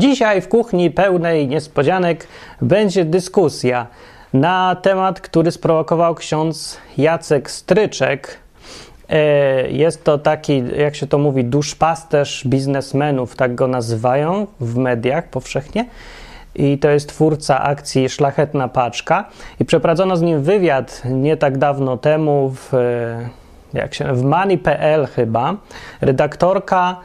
Dzisiaj w kuchni pełnej niespodzianek będzie dyskusja na temat, który sprowokował ksiądz Jacek Stryczek. E, jest to taki, jak się to mówi, duszpasterz biznesmenów, tak go nazywają w mediach powszechnie. I to jest twórca akcji Szlachetna Paczka. I przeprowadzono z nim wywiad nie tak dawno temu w, się, w Money.pl chyba. Redaktorka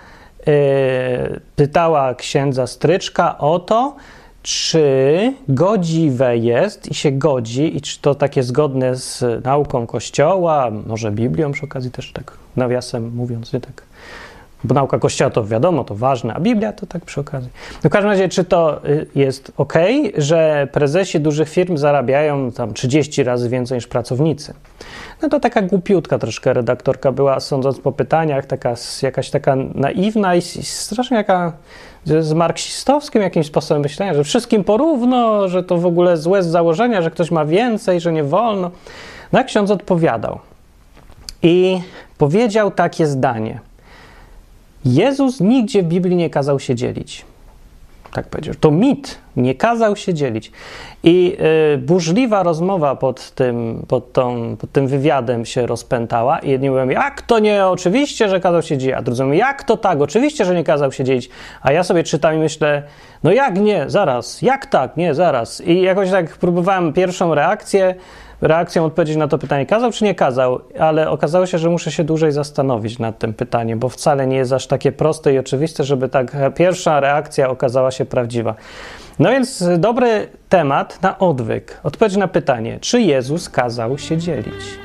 pytała księdza Stryczka o to, czy godziwe jest i się godzi, i czy to takie zgodne z nauką Kościoła, może Biblią przy okazji też tak nawiasem mówiąc, nie tak bo nauka Kościoła to wiadomo, to ważne, a Biblia to tak przy okazji. No w każdym razie, czy to y, jest ok, że prezesi dużych firm zarabiają tam 30 razy więcej niż pracownicy? No to taka głupiutka troszkę redaktorka była, sądząc po pytaniach, taka, jakaś taka naiwna i strasznie jaka z marksistowskim jakimś sposobem myślenia, że wszystkim porówno, że to w ogóle złe z założenia, że ktoś ma więcej, że nie wolno. No jak ksiądz odpowiadał i powiedział takie zdanie – Jezus nigdzie w Biblii nie kazał się dzielić. Tak powiedział. To mit. Nie kazał się dzielić. I y, burzliwa rozmowa pod tym, pod, tą, pod tym wywiadem się rozpętała. I jedni mówią, jak to nie, oczywiście, że kazał się dzielić. A drudzy mówią, jak to tak, oczywiście, że nie kazał się dzielić. A ja sobie czytam i myślę, no jak nie, zaraz, jak tak, nie, zaraz. I jakoś tak próbowałem pierwszą reakcję reakcją odpowiedzieć na to pytanie, kazał czy nie kazał, ale okazało się, że muszę się dłużej zastanowić nad tym pytaniem, bo wcale nie jest aż takie proste i oczywiste, żeby tak pierwsza reakcja okazała się prawdziwa. No więc dobry temat na odwyk. Odpowiedź na pytanie, czy Jezus kazał się dzielić?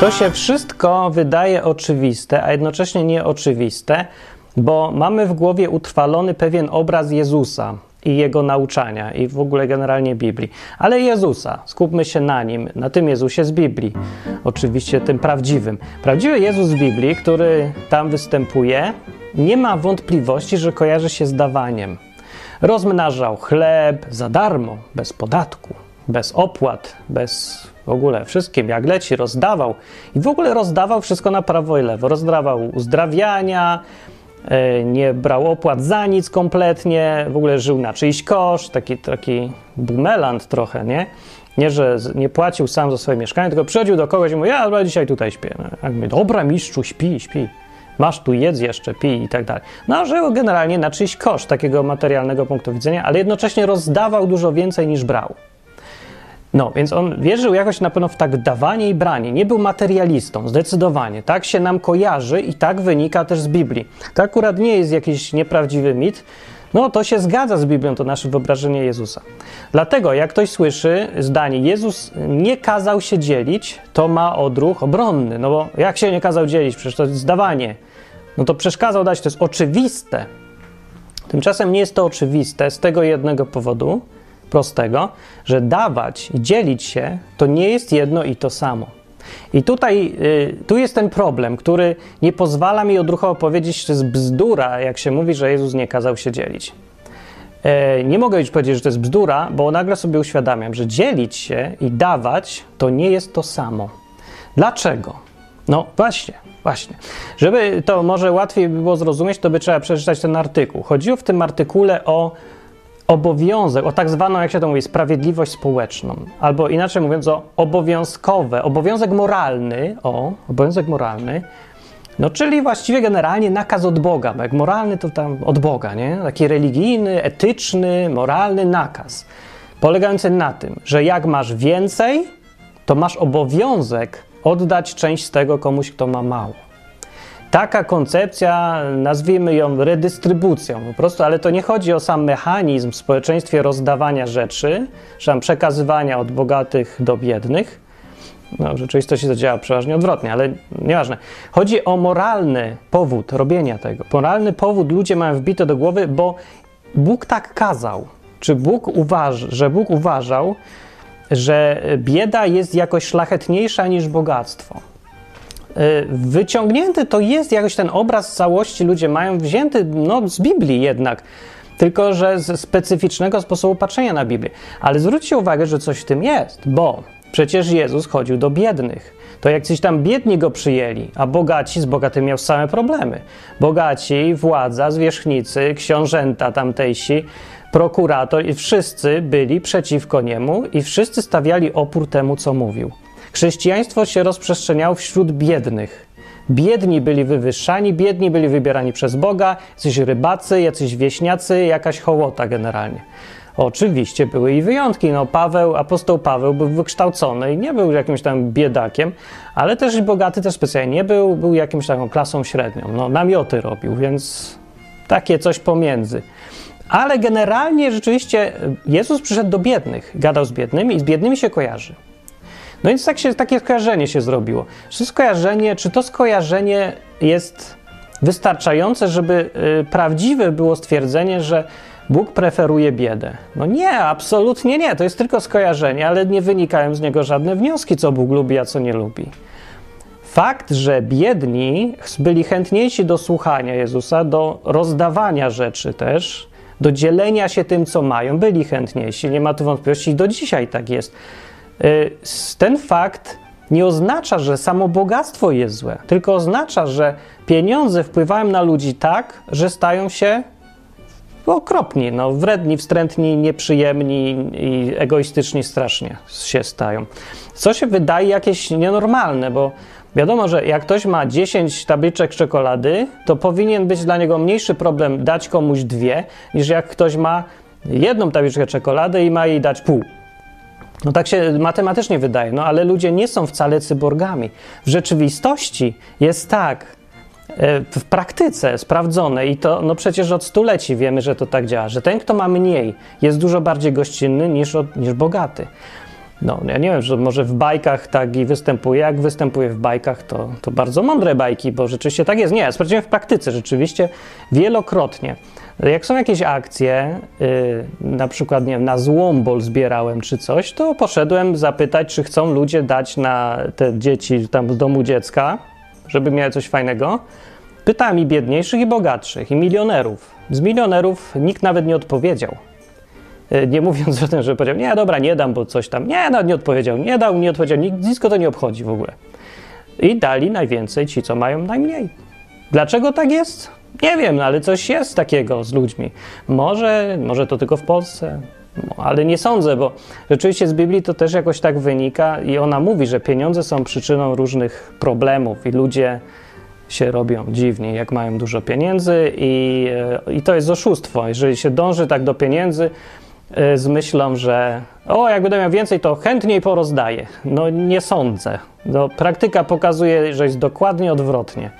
To się wszystko wydaje oczywiste, a jednocześnie nieoczywiste, bo mamy w głowie utrwalony pewien obraz Jezusa i jego nauczania i w ogóle generalnie Biblii. Ale Jezusa, skupmy się na nim, na tym Jezusie z Biblii, oczywiście tym prawdziwym. Prawdziwy Jezus z Biblii, który tam występuje, nie ma wątpliwości, że kojarzy się z dawaniem. Rozmnażał chleb za darmo, bez podatku, bez opłat, bez w ogóle wszystkim, jak leci, rozdawał. I w ogóle rozdawał wszystko na prawo i lewo. Rozdawał uzdrawiania, e, nie brał opłat za nic kompletnie, w ogóle żył na czyjś koszt, taki, taki bumeland trochę, nie? Nie, że nie płacił sam za swoje mieszkanie, tylko przychodził do kogoś i mówił, ja dzisiaj tutaj śpię. No, mówię, dobra mistrzu, śpi, śpi. Masz tu jedz jeszcze, pij i tak dalej. No, żył generalnie na czyjś koszt takiego materialnego punktu widzenia, ale jednocześnie rozdawał dużo więcej niż brał. No, więc on wierzył jakoś na pewno w tak dawanie i branie. Nie był materialistą, zdecydowanie. Tak się nam kojarzy i tak wynika też z Biblii. To akurat nie jest jakiś nieprawdziwy mit. No, to się zgadza z Biblią, to nasze wyobrażenie Jezusa. Dlatego, jak ktoś słyszy zdanie, Jezus nie kazał się dzielić, to ma odruch obronny. No bo jak się nie kazał dzielić? Przecież to jest zdawanie. No to przeszkadzał dać, to jest oczywiste. Tymczasem nie jest to oczywiste z tego jednego powodu, prostego, że dawać i dzielić się to nie jest jedno i to samo. I tutaj y, tu jest ten problem, który nie pozwala mi odruchowo powiedzieć, że to jest bzdura, jak się mówi, że Jezus nie kazał się dzielić. E, nie mogę już powiedzieć, że to jest bzdura, bo nagle sobie uświadamiam, że dzielić się i dawać to nie jest to samo. Dlaczego? No właśnie, właśnie. Żeby to może łatwiej było zrozumieć, to by trzeba przeczytać ten artykuł. Chodziło w tym artykule o obowiązek, o tak zwaną, jak się to mówi, sprawiedliwość społeczną, albo inaczej mówiąc, o obowiązkowe, obowiązek moralny, o, obowiązek moralny, no czyli właściwie generalnie nakaz od Boga, bo jak moralny to tam od Boga, nie? Taki religijny, etyczny, moralny nakaz, polegający na tym, że jak masz więcej, to masz obowiązek oddać część z tego komuś, kto ma mało. Taka koncepcja, nazwijmy ją redystrybucją po prostu, ale to nie chodzi o sam mechanizm w społeczeństwie rozdawania rzeczy, czy tam przekazywania od bogatych do biednych. No, w rzeczywistości to działa przeważnie odwrotnie, ale nieważne. Chodzi o moralny powód robienia tego. Moralny powód ludzie mają wbite do głowy, bo Bóg tak kazał. Czy Bóg uważa, że Bóg uważał, że bieda jest jakoś szlachetniejsza niż bogactwo? Y, wyciągnięty to jest jakoś ten obraz całości ludzie mają wzięty no, z Biblii jednak. tylko że ze specyficznego sposobu patrzenia na Biblię. Ale zwróćcie uwagę, że coś w tym jest, bo przecież Jezus chodził do biednych. To jak coś tam biedni go przyjęli, a bogaci z bogatymi miał same problemy. Bogaci, władza, zwierzchnicy, książęta tamtejsi, prokurator i wszyscy byli przeciwko niemu i wszyscy stawiali opór temu, co mówił. Chrześcijaństwo się rozprzestrzeniało wśród biednych. Biedni byli wywyższani, biedni byli wybierani przez Boga, jacyś rybacy, jacyś wieśniacy, jakaś hołota generalnie. Oczywiście były i wyjątki. No, Paweł, apostoł Paweł był wykształcony i nie był jakimś tam biedakiem, ale też bogaty też specjalnie nie był, był jakimś taką klasą średnią. No, namioty robił, więc takie coś pomiędzy. Ale generalnie rzeczywiście Jezus przyszedł do biednych, gadał z biednymi i z biednymi się kojarzy. No więc tak się, takie skojarzenie się zrobiło. Czy to skojarzenie, czy to skojarzenie jest wystarczające, żeby y, prawdziwe było stwierdzenie, że Bóg preferuje biedę? No nie, absolutnie nie. To jest tylko skojarzenie, ale nie wynikają z niego żadne wnioski, co Bóg lubi, a co nie lubi. Fakt, że biedni byli chętniejsi do słuchania Jezusa, do rozdawania rzeczy też, do dzielenia się tym, co mają, byli chętniejsi, nie ma tu wątpliwości, i do dzisiaj tak jest. Y, ten fakt nie oznacza, że samo bogactwo jest złe, tylko oznacza, że pieniądze wpływają na ludzi tak, że stają się okropni, no, wredni, wstrętni, nieprzyjemni i egoistyczni strasznie się stają. Co się wydaje jakieś nienormalne, bo wiadomo, że jak ktoś ma 10 tabliczek czekolady, to powinien być dla niego mniejszy problem dać komuś dwie, niż jak ktoś ma jedną tabliczkę czekolady i ma jej dać pół. No tak się matematycznie wydaje, no ale ludzie nie są wcale cyborgami. W rzeczywistości jest tak, e, w praktyce sprawdzone i to no przecież od stuleci wiemy, że to tak działa, że ten, kto ma mniej, jest dużo bardziej gościnny niż, niż bogaty. No, ja nie wiem, że może w bajkach tak i występuje. Jak występuje w bajkach, to, to bardzo mądre bajki, bo rzeczywiście tak jest. Nie, ja sprawdziłem w praktyce, rzeczywiście wielokrotnie. Jak są jakieś akcje, yy, na przykład nie wiem, na złombol zbierałem czy coś, to poszedłem zapytać, czy chcą ludzie dać na te dzieci tam z domu dziecka, żeby miały coś fajnego. Pytałem i biedniejszych, i bogatszych, i milionerów. Z milionerów nikt nawet nie odpowiedział. Yy, nie mówiąc o tym, że powiedział, nie, dobra, nie dam, bo coś tam. Nie, no, nie odpowiedział, nie dał, nie odpowiedział, nic to nie obchodzi w ogóle. I dali najwięcej ci, co mają najmniej. Dlaczego tak jest? Nie wiem, no, ale coś jest takiego z ludźmi. Może, może to tylko w Polsce, no, ale nie sądzę, bo rzeczywiście z Biblii to też jakoś tak wynika i ona mówi, że pieniądze są przyczyną różnych problemów i ludzie się robią dziwnie, jak mają dużo pieniędzy i, e, i to jest oszustwo. Jeżeli się dąży tak do pieniędzy e, z myślą, że o, jak będę miał więcej, to chętniej porozdaję. No nie sądzę. No, praktyka pokazuje, że jest dokładnie odwrotnie.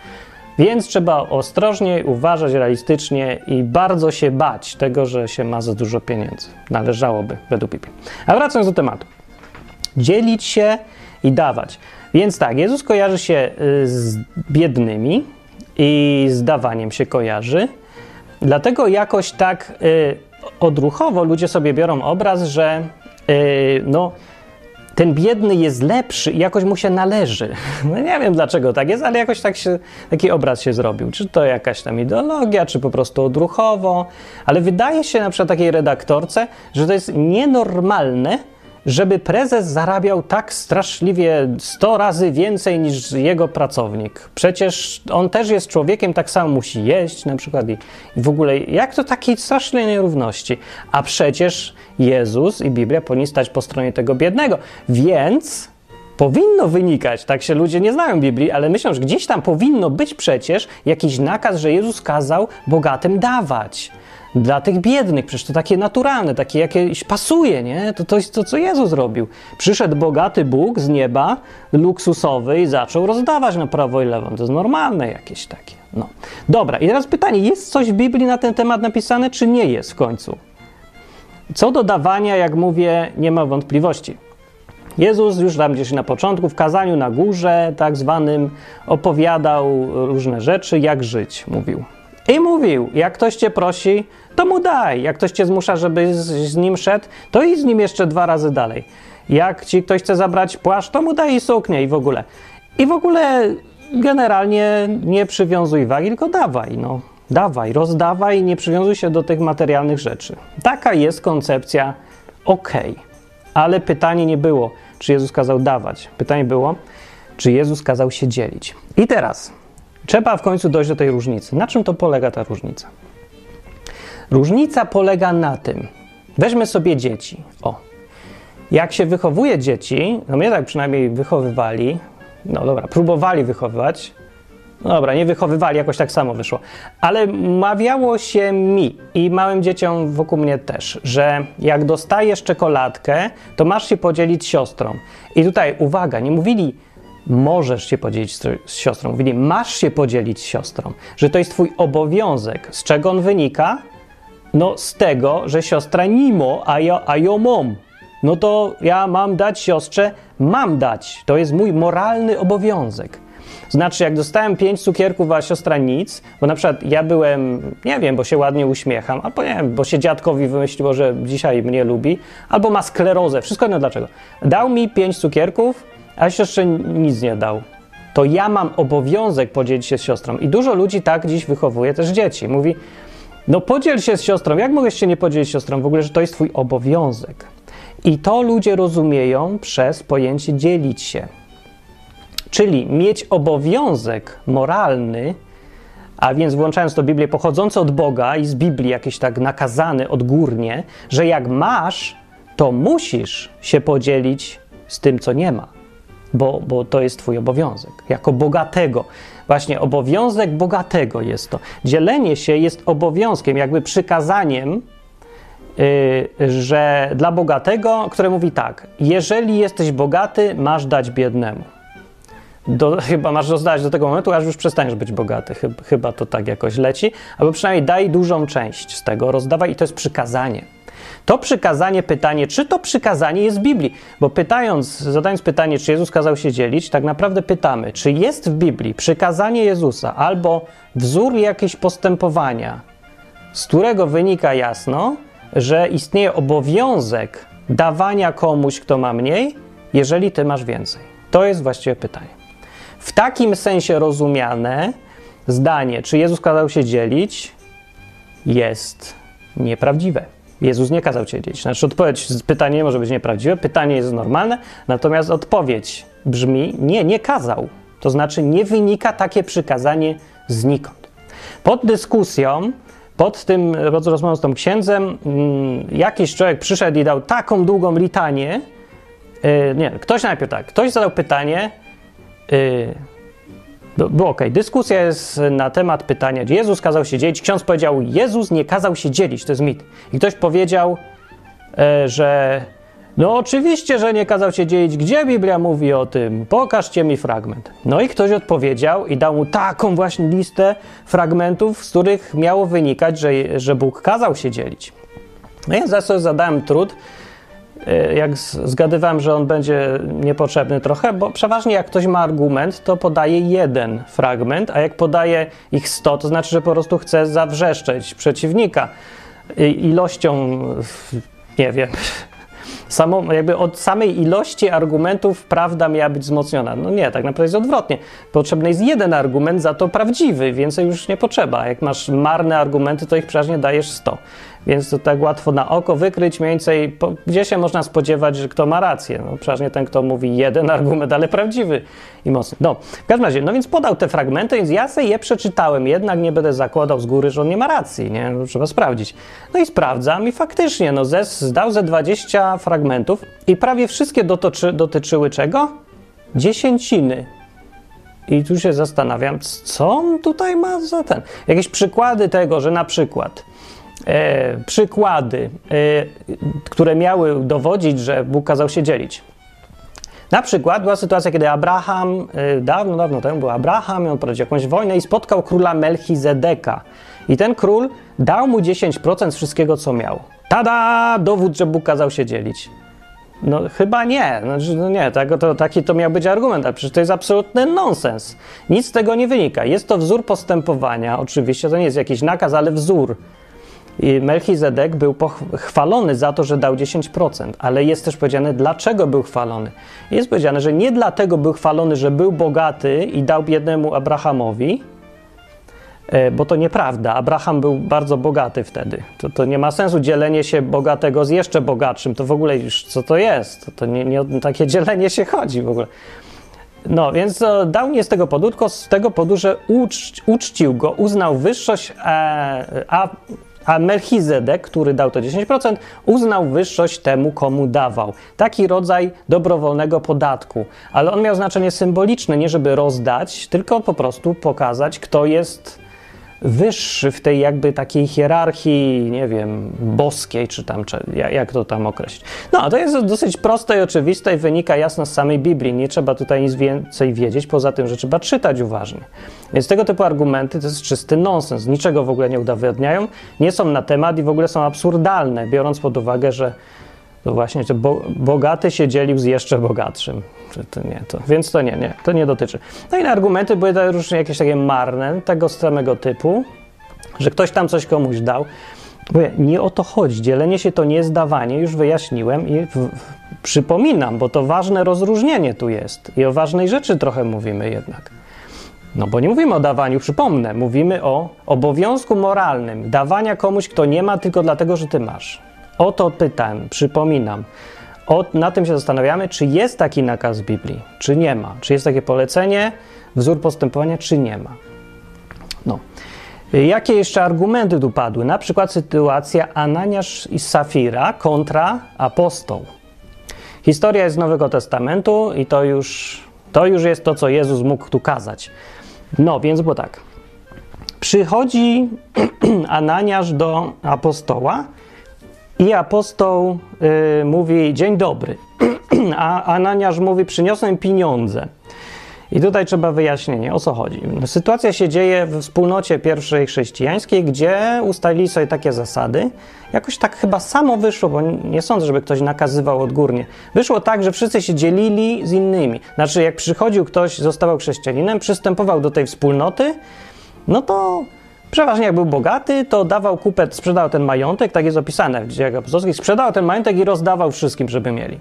Więc trzeba ostrożnie uważać realistycznie i bardzo się bać tego, że się ma za dużo pieniędzy. Należałoby, według Biblii. A wracając do tematu. Dzielić się i dawać. Więc tak, Jezus kojarzy się y, z biednymi i z dawaniem się kojarzy. Dlatego jakoś tak y, odruchowo ludzie sobie biorą obraz, że y, no, ten biedny jest lepszy i jakoś mu się należy. No nie wiem dlaczego tak jest, ale jakoś tak się, taki obraz się zrobił. Czy to jakaś tam ideologia, czy po prostu odruchowo, ale wydaje się na przykład takiej redaktorce, że to jest nienormalne, żeby prezes zarabiał tak straszliwie 100 razy więcej niż jego pracownik. Przecież on też jest człowiekiem, tak samo musi jeść na przykład i, i w ogóle jak to takiej strasznej nierówności? A przecież Jezus i Biblia powinni stać po stronie tego biednego. Więc powinno wynikać, tak się ludzie nie znają Biblii, ale myślą, że gdzieś tam powinno być przecież jakiś nakaz, że Jezus kazał bogatym dawać dla tych biednych. Przecież to takie naturalne, takie jakieś pasuje, nie? To, jest to, co Jezus zrobił. Przyszedł bogaty Bóg z nieba, luksusowy i zaczął rozdawać na prawo i lewo. To jest normalne jakieś takie. No. Dobra, i teraz pytanie, jest coś w Biblii na ten temat napisane, czy nie jest w końcu? Co do dawania, jak mówię, nie ma wątpliwości. Jezus już tam gdzieś na początku, w kazaniu na górze, tak zwanym, opowiadał różne rzeczy, jak żyć, mówił. I mówił, jak ktoś cię prosi, to mu daj. Jak ktoś cię zmusza, żeby z, z nim szedł, to idź z nim jeszcze dwa razy dalej. Jak ci ktoś chce zabrać płaszcz, to mu daj i suknię i w ogóle. I w ogóle generalnie nie przywiązuj wagi, tylko dawaj. No. Dawaj, rozdawaj, nie przywiązuj się do tych materialnych rzeczy. Taka jest koncepcja. Okay. Ale pytanie nie było, czy Jezus kazał dawać. Pytanie było, czy Jezus kazał się dzielić. I teraz trzeba w końcu dojść do tej różnicy. Na czym to polega ta różnica? Różnica polega na tym, weźmy sobie dzieci. O, jak się wychowuje dzieci, no mnie tak przynajmniej wychowywali, no dobra, próbowali wychowywać, no dobra, nie wychowywali, jakoś tak samo wyszło. Ale mawiało się mi i małym dzieciom wokół mnie też, że jak dostajesz czekoladkę, to masz się podzielić siostrą. I tutaj uwaga, nie mówili możesz się podzielić z, siostrą, mówili masz się podzielić z siostrą, że to jest twój obowiązek. Z czego on wynika? No z tego, że siostra nimo, a ja, a ja mam. No to ja mam dać siostrze, mam dać. To jest mój moralny obowiązek. Znaczy, jak dostałem pięć cukierków, a siostra nic, bo na przykład ja byłem, nie wiem, bo się ładnie uśmiecham, albo nie wiem, bo się dziadkowi wymyśliło, że dzisiaj mnie lubi, albo ma sklerozę, wszystko jedno dlaczego. Dał mi pięć cukierków, a siostrze nic nie dał. To ja mam obowiązek podzielić się z siostrą. I dużo ludzi tak dziś wychowuje też dzieci. Mówi, no podziel się z siostrą. Jak mogę się nie podzielić z siostrą? W ogóle, że to jest twój obowiązek. I to ludzie rozumieją przez pojęcie dzielić się. Czyli mieć obowiązek moralny, a więc włączając to Biblię pochodzące od Boga i z Biblii jakieś tak nakazane odgórnie, że jak masz, to musisz się podzielić z tym, co nie ma, bo, bo to jest Twój obowiązek. Jako bogatego. Właśnie obowiązek bogatego jest to. Dzielenie się jest obowiązkiem, jakby przykazaniem, yy, że dla bogatego, które mówi tak: jeżeli jesteś bogaty, masz dać biednemu do, chyba masz rozdać do tego momentu, aż już przestaniesz być bogaty. Chyba, chyba to tak jakoś leci. Albo przynajmniej daj dużą część z tego, rozdawaj i to jest przykazanie. To przykazanie, pytanie, czy to przykazanie jest w Biblii? Bo pytając, zadając pytanie, czy Jezus kazał się dzielić, tak naprawdę pytamy, czy jest w Biblii przykazanie Jezusa albo wzór jakiegoś postępowania, z którego wynika jasno, że istnieje obowiązek dawania komuś, kto ma mniej, jeżeli ty masz więcej. To jest właściwe pytanie. W takim sensie rozumiane zdanie, czy Jezus kazał się dzielić, jest nieprawdziwe. Jezus nie kazał się dzielić. Znaczy, odpowiedź, pytanie może być nieprawdziwe, pytanie jest normalne, natomiast odpowiedź brzmi: nie, nie kazał. To znaczy, nie wynika takie przykazanie znikąd. Pod dyskusją, pod tym rozmową z tym księdzem, mm, jakiś człowiek przyszedł i dał taką długą litanię. Yy, nie, ktoś najpierw tak, ktoś zadał pytanie, Yy, było ok. Dyskusja jest na temat pytania, czy Jezus kazał się dzielić. Ksiądz powiedział, Jezus nie kazał się dzielić, to jest mit. I ktoś powiedział, e, że no oczywiście, że nie kazał się dzielić. Gdzie Biblia mówi o tym? Pokażcie mi fragment. No i ktoś odpowiedział i dał mu taką właśnie listę fragmentów, z których miało wynikać, że, że Bóg kazał się dzielić. No ja sobie zadałem trud jak zgadywałem, że on będzie niepotrzebny trochę, bo przeważnie jak ktoś ma argument, to podaje jeden fragment, a jak podaje ich 100, to znaczy, że po prostu chce zawrzeszczeć przeciwnika ilością, nie wiem, samą, jakby od samej ilości argumentów prawda miała być wzmocniona. No nie, tak naprawdę jest odwrotnie. Potrzebny jest jeden argument, za to prawdziwy, więcej już nie potrzeba. Jak masz marne argumenty, to ich przeważnie dajesz 100. Więc to tak łatwo na oko wykryć mniej więcej, po, gdzie się można spodziewać, że kto ma rację. No, przeważnie ten, kto mówi jeden argument, ale prawdziwy i mocny. No, w każdym razie, no więc podał te fragmenty, więc ja sobie je przeczytałem, jednak nie będę zakładał z góry, że on nie ma racji, nie? No, trzeba sprawdzić. No i sprawdzam i faktycznie, no zes, zdał ze 20 fragmentów i prawie wszystkie dotoczy, dotyczyły czego? Dziesięciny. I tu się zastanawiam, co on tutaj ma za ten. Jakieś przykłady tego, że na przykład e, przykłady, e, które miały dowodzić, że Bóg kazał się dzielić. Na przykład była sytuacja, kiedy Abraham, e, dawno, dawno temu był Abraham, on prowadził jakąś wojnę i spotkał króla Melchizedeka. I ten król dał mu 10% wszystkiego, co miał. Tada! Dowód, że Bóg kazał się dzielić. No chyba nie, znaczy, no nie, tak, to, taki to miał być argument, ale przecież to jest absolutny nonsens. Nic z tego nie wynika. Jest to wzór postępowania, oczywiście, to nie jest jakiś nakaz, ale wzór. Melchizedek był chwalony za to, że dał 10%, ale jest też powiedziane, dlaczego był chwalony. Jest powiedziane, że nie dlatego był chwalony, że był bogaty i dał biednemu Abrahamowi, E, bo to nieprawda. Abraham był bardzo bogaty wtedy. To, to nie ma sensu dzielenie się bogatego z jeszcze bogatszym. To w ogóle już co to jest? To, to nie, nie o takie dzielenie się chodzi w ogóle. No, więc dał nie z tego powodu, tylko z tego powodu, że ucz, uczcił go, uznał wyższość, a, a, a Melchizedek, który dał to 10%, uznał wyższość temu, komu dawał. Taki rodzaj dobrowolnego podatku. Ale on miał znaczenie symboliczne, nie żeby rozdać, tylko po prostu pokazać, kto jest wyższy w tej jakby takiej hierarchii, nie wiem, boskiej, czy tam, czy jak to tam określić. No, to jest dosyć proste i oczywiste i wynika jasno z samej Biblii. Nie trzeba tutaj nic więcej wiedzieć, poza tym, że trzeba czytać uważnie. Więc tego typu argumenty to jest czysty nonsens. Niczego w ogóle nie udowadniają, nie są na temat i w ogóle są absurdalne, biorąc pod uwagę, że to właśnie że bo, bogaty się dzielił z jeszcze bogatszym. To nie, to, więc to nie, nie, to nie dotyczy. No i argumenty były różne jakieś takie marne, tego samego typu, że ktoś tam coś komuś dał. Mówię, nie o to chodzi. Dzielenie się to nie jest dawanie, już wyjaśniłem i w, przypominam, bo to ważne rozróżnienie tu jest i o ważnej rzeczy trochę mówimy jednak. No bo nie mówimy o dawaniu, przypomnę, mówimy o obowiązku moralnym dawania komuś, kto nie ma, tylko dlatego, że ty masz. O to pytam, przypominam. Na tym się zastanawiamy, czy jest taki nakaz w Biblii, czy nie ma. Czy jest takie polecenie, wzór postępowania, czy nie ma. No. Jakie jeszcze argumenty tu padły? Na przykład sytuacja Ananiasz i Safira kontra apostoł. Historia jest z Nowego Testamentu i to już, to już jest to, co Jezus mógł tu kazać. No, więc było tak. Przychodzi Ananiasz do apostoła i apostoł y, mówi: Dzień dobry. A Ananiasz mówi: Przyniosłem pieniądze. I tutaj trzeba wyjaśnienie, o co chodzi. Sytuacja się dzieje w wspólnocie pierwszej chrześcijańskiej, gdzie ustalili sobie takie zasady. Jakoś tak chyba samo wyszło, bo nie sądzę, żeby ktoś nakazywał odgórnie. Wyszło tak, że wszyscy się dzielili z innymi. Znaczy, jak przychodził ktoś, zostawał chrześcijaninem, przystępował do tej wspólnoty, no to Przeważnie jak był bogaty, to dawał kupę, sprzedał ten majątek, tak jest opisane w dziejach apostolskich, sprzedał ten majątek i rozdawał wszystkim, żeby mieli.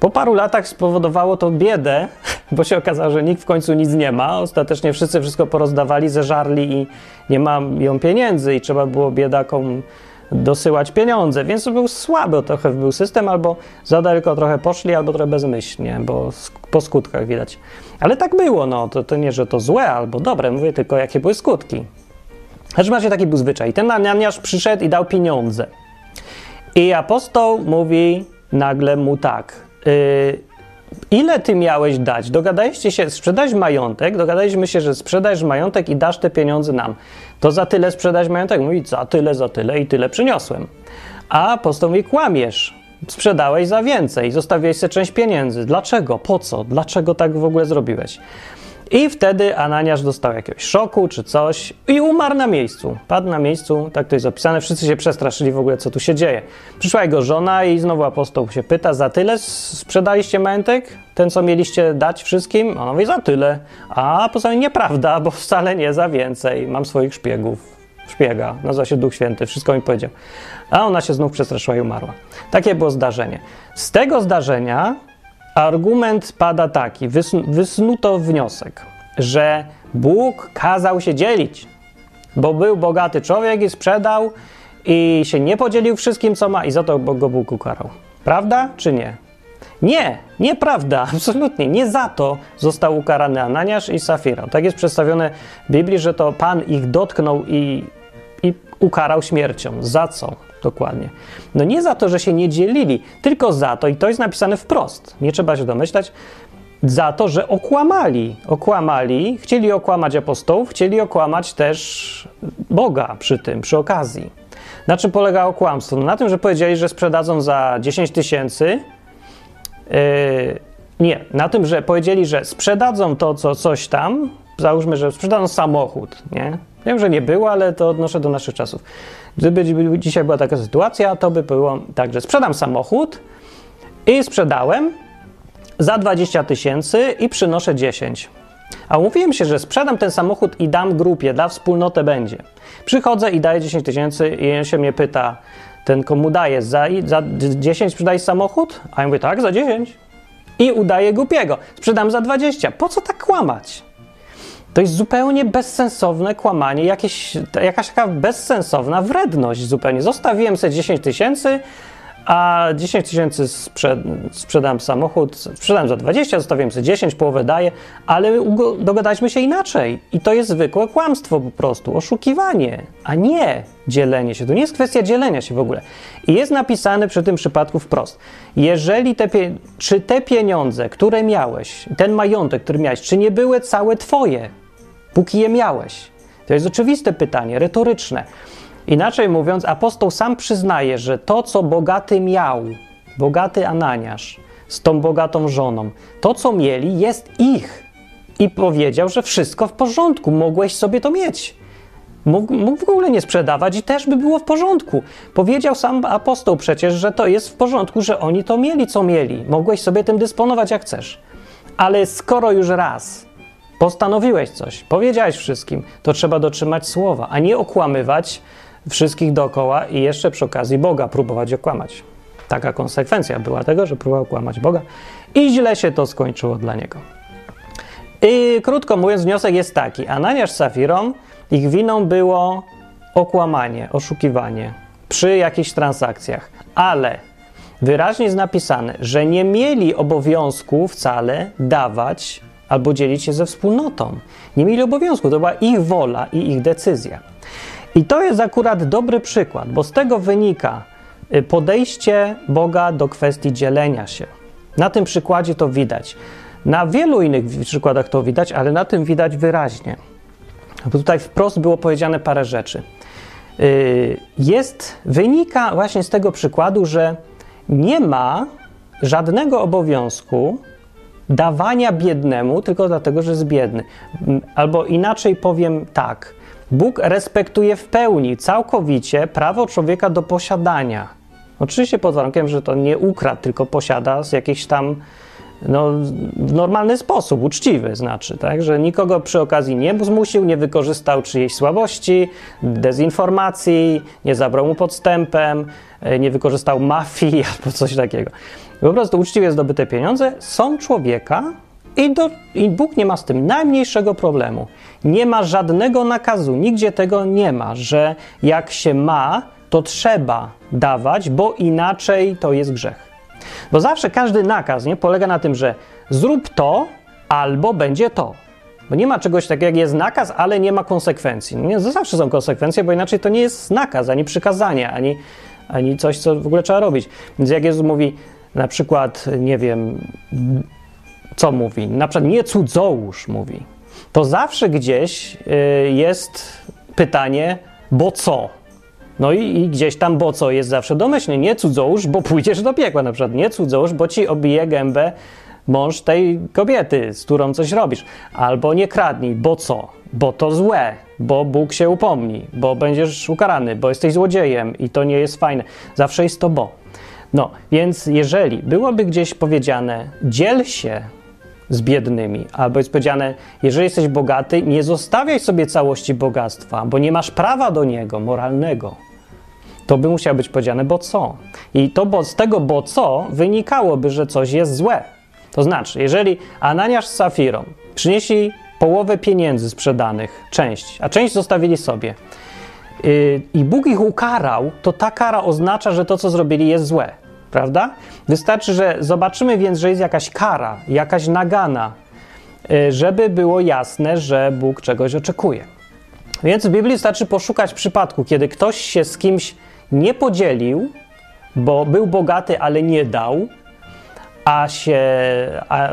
Po paru latach spowodowało to biedę, bo się okazało, że nikt w końcu nic nie ma. Ostatecznie wszyscy wszystko porozdawali, zeżarli i nie mają pieniędzy i trzeba było biedakom dosyłać pieniądze, więc był słaby trochę był system, albo za daleko trochę poszli, albo trochę bezmyślnie, bo po skutkach widać. Ale tak było, no, to, to nie, że to złe albo dobre, mówię tylko, jakie były skutki. Znaczy macie taki był zwyczaj. Ten Ananiasz przyszedł i dał pieniądze. I apostoł mówi nagle mu tak. Yy, ile ty miałeś dać? Dogadaliście się, sprzedać majątek, dogadaliśmy się, że sprzedajesz majątek i dasz te pieniądze nam. To za tyle sprzedać majątek? Mówi, za tyle, za tyle i tyle przyniosłem. A apostoł mówi, kłamiesz. Sprzedałeś za więcej, zostawiłeś sobie część pieniędzy. Dlaczego? Po co? Dlaczego tak w ogóle zrobiłeś? I wtedy Ananiasz dostał jakiegoś szoku czy coś i umarł na miejscu. Padł na miejscu, tak to jest opisane. Wszyscy się przestraszyli w ogóle, co tu się dzieje. Przyszła jego żona i znowu apostoł się pyta, za tyle sprzedaliście majątek? Ten, co mieliście dać wszystkim? On mówi, za tyle. A poza tym nieprawda, bo wcale nie za więcej. Mam swoich szpiegów. Szpiega, nazywa się Duch Święty, wszystko mi powiedział. A ona się znów przestraszyła i umarła. Takie było zdarzenie. Z tego zdarzenia Argument pada taki, wysnuto wniosek, że Bóg kazał się dzielić, bo był bogaty człowiek i sprzedał i się nie podzielił wszystkim, co ma i za to go Bóg ukarał. Prawda czy nie? Nie, nieprawda, absolutnie. Nie za to został ukarany Ananiasz i Safira. Tak jest przedstawione w Biblii, że to Pan ich dotknął i, i ukarał śmiercią. Za co? Dokładnie. No nie za to, że się nie dzielili, tylko za to, i to jest napisane wprost, nie trzeba się domyślać, za to, że okłamali. Okłamali, chcieli okłamać apostołów, chcieli okłamać też Boga przy tym, przy okazji. Na czym polega okłamstwo? No na tym, że powiedzieli, że sprzedadzą za 10 tysięcy. Yy, nie, na tym, że powiedzieli, że sprzedadzą to, co coś tam. Załóżmy, że sprzedadzą samochód, nie? Wiem, że nie było, ale to odnoszę do naszych czasów. Gdyby dzisiaj była taka sytuacja, to by było tak, że sprzedam samochód i sprzedałem za 20 tysięcy i przynoszę 10. A umówiłem się, że sprzedam ten samochód i dam grupie, dla wspólnoty będzie. Przychodzę i daję 10 tysięcy i on się mnie pyta, ten komu daje, za, za 10 sprzedaj samochód? A ja mówię, tak, za 10. I udaję głupiego. Sprzedam za 20. Po co tak kłamać? To jest zupełnie bezsensowne kłamanie, jakieś, jakaś taka bezsensowna wredność zupełnie. Zostawiłem sobie 10 tysięcy, a 10 tysięcy sprzed, sprzedam samochód, sprzedam za 20, zostawiłem sobie 10, połowę daję, ale dogadaliśmy się inaczej. I to jest zwykłe kłamstwo po prostu, oszukiwanie, a nie dzielenie się. To nie jest kwestia dzielenia się w ogóle. I jest napisane przy tym przypadku wprost. Jeżeli te, czy te pieniądze, które miałeś, ten majątek, który miałeś, czy nie były całe twoje, póki je miałeś? To jest oczywiste pytanie, retoryczne. Inaczej mówiąc, apostoł sam przyznaje, że to, co bogaty miał, bogaty Ananiasz z tą bogatą żoną, to, co mieli, jest ich. I powiedział, że wszystko w porządku, mogłeś sobie to mieć. Mógł, mógł w ogóle nie sprzedawać i też by było w porządku. Powiedział sam apostoł przecież, że to jest w porządku, że oni to mieli, co mieli. Mogłeś sobie tym dysponować jak chcesz. Ale skoro już raz postanowiłeś coś, powiedziałeś wszystkim, to trzeba dotrzymać słowa, a nie okłamywać wszystkich dookoła i jeszcze przy okazji Boga próbować okłamać. Taka konsekwencja była tego, że próbował okłamać Boga i źle się to skończyło dla niego. I krótko mówiąc, wniosek jest taki: Ananiasz z Safirą, ich winą było okłamanie, oszukiwanie przy jakichś transakcjach, ale wyraźnie jest napisane, że nie mieli obowiązku wcale dawać albo dzielić się ze wspólnotą. Nie mieli obowiązku, to była ich wola i ich decyzja. I to jest akurat dobry przykład, bo z tego wynika y, podejście Boga do kwestii dzielenia się. Na tym przykładzie to widać. Na wielu innych przykładach to widać, ale na tym widać wyraźnie. Bo tutaj wprost było powiedziane parę rzeczy. Y, jest, wynika właśnie z tego przykładu, że nie ma żadnego obowiązku dawania biednemu tylko dlatego, że jest biedny. Albo inaczej powiem tak. Bóg respektuje w pełni, całkowicie prawo człowieka do posiadania. Oczywiście pod warunkiem, że to nie ukradł, tylko posiada z jakiejś tam no, w normalny sposób, uczciwy znaczy, tak? że nikogo przy okazji nie zmusił, nie wykorzystał czyjejś słabości, dezinformacji, nie zabrał mu podstępem, e, nie wykorzystał mafii albo coś takiego. Po prostu uczciwie zdobyte pieniądze są człowieka i, do, i Bóg nie ma z tym najmniejszego problemu. Nie ma żadnego nakazu, nigdzie tego nie ma, że jak się ma, to trzeba dawać, bo inaczej to jest grzech. Bo zawsze każdy nakaz nie, polega na tym, że zrób to albo będzie to. Bo nie ma czegoś takiego jak jest nakaz, ale nie ma konsekwencji. No nie, zawsze są konsekwencje, bo inaczej to nie jest nakaz, ani przykazanie, ani, ani coś, co w ogóle trzeba robić. Więc jak Jezus mówi na przykład, nie wiem, co mówi? Na przykład nie cudzołóż mówi. To zawsze gdzieś y, jest pytanie, bo co? No i, i, gdzieś tam, bo co jest zawsze domyślnie. Nie cudzołóż, bo pójdziesz do piekła na przykład. Nie cudzołóż, bo ci obije gębę mąż tej kobiety, z którą coś robisz. Albo nie kradnij, bo co? Bo to złe, bo Bóg się upomni, bo będziesz ukarany, bo jesteś złodziejem i to nie jest fajne. Zawsze jest to bo. No, więc jeżeli byłoby gdzieś powiedziane, dziel się z biednymi. Albo jest powiedziane, jeżeli jesteś bogaty, nie zostawiaj sobie całości bogactwa, bo nie masz prawa do niego moralnego. To by musiało być powiedziane, bo co? I to bo, z tego bo co wynikałoby, że coś jest złe. To znaczy, jeżeli Ananiasz z Safirą przynieśli połowę pieniędzy sprzedanych, część, a część zostawili sobie, i Bóg ich ukarał, to ta kara oznacza, że to, co zrobili, jest złe prawda? Wystarczy, że zobaczymy więc, że jest jakaś kara, jakaś nagana, y, żeby było jasne, że Bóg czegoś oczekuje. Więc w Biblii wystarczy poszukać przypadku, kiedy ktoś się z kimś nie podzielił, bo był bogaty, ale nie dał, a się a,